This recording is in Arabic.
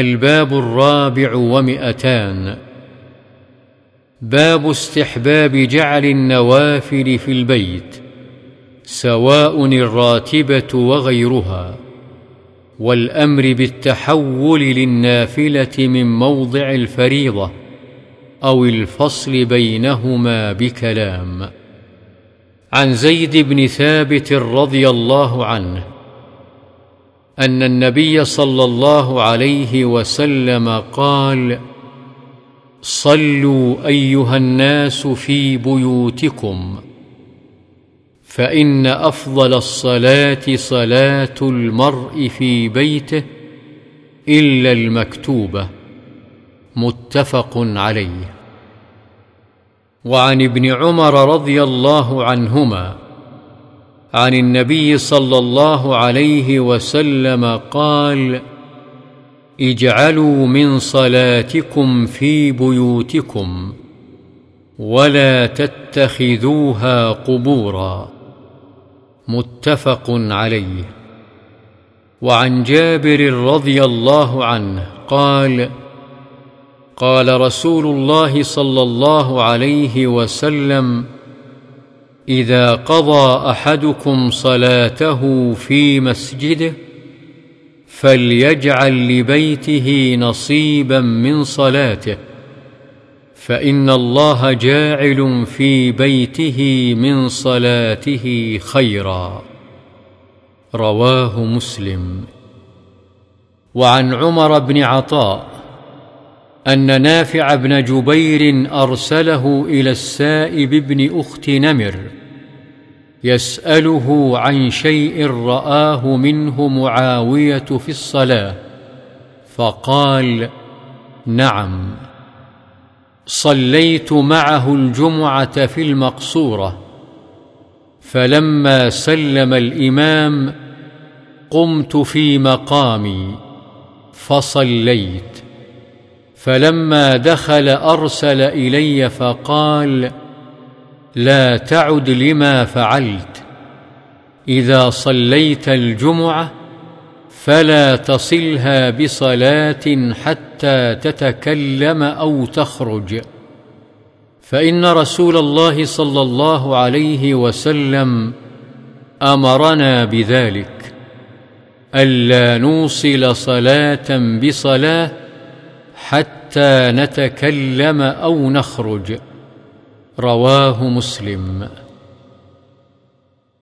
الباب الرابع ومئتان. باب استحباب جعل النوافل في البيت سواء الراتبة وغيرها والأمر بالتحول للنافلة من موضع الفريضة أو الفصل بينهما بكلام. عن زيد بن ثابت رضي الله عنه أن النبي صلى الله عليه وسلم قال صلوا أيها الناس في بيوتكم فإن أفضل الصلاة صلاة المرء في بيته إلا المكتوبة. متفق عليه. وعن ابن عمر رضي الله عنهما عن النبي صلى الله عليه وسلم قال اجعلوا من صلاتكم في بيوتكم ولا تتخذوها قبورا. متفق عليه. وعن جابر رضي الله عنه قال قال رسول الله صلى الله عليه وسلم إذا قضى أحدكم صلاته في مسجده فليجعل لبيته نصيبا من صلاته فإن الله جاعل في بيته من صلاته خيرا. رواه مسلم. وعن عمر بن عطاء أن نافع بن جبير أرسله إلى السائب بن أخت نمر يسأله عن شيء رآه منه معاوية في الصلاة فقال نعم صليت معه الجمعة في المقصورة فلما سلم الإمام قمت في مقامي فصليت. فلما دخل أرسل إلي فقال لا تعد لما فعلت. إذا صليت الجمعة فلا تصلها بصلاة حتى تتكلم أو تخرج. فإن رسول الله صلى الله عليه وسلم أمرنا بذلك. ألا نوصل صلاة بصلاة حتى نتكلم أو نخرج. رواه مسلم.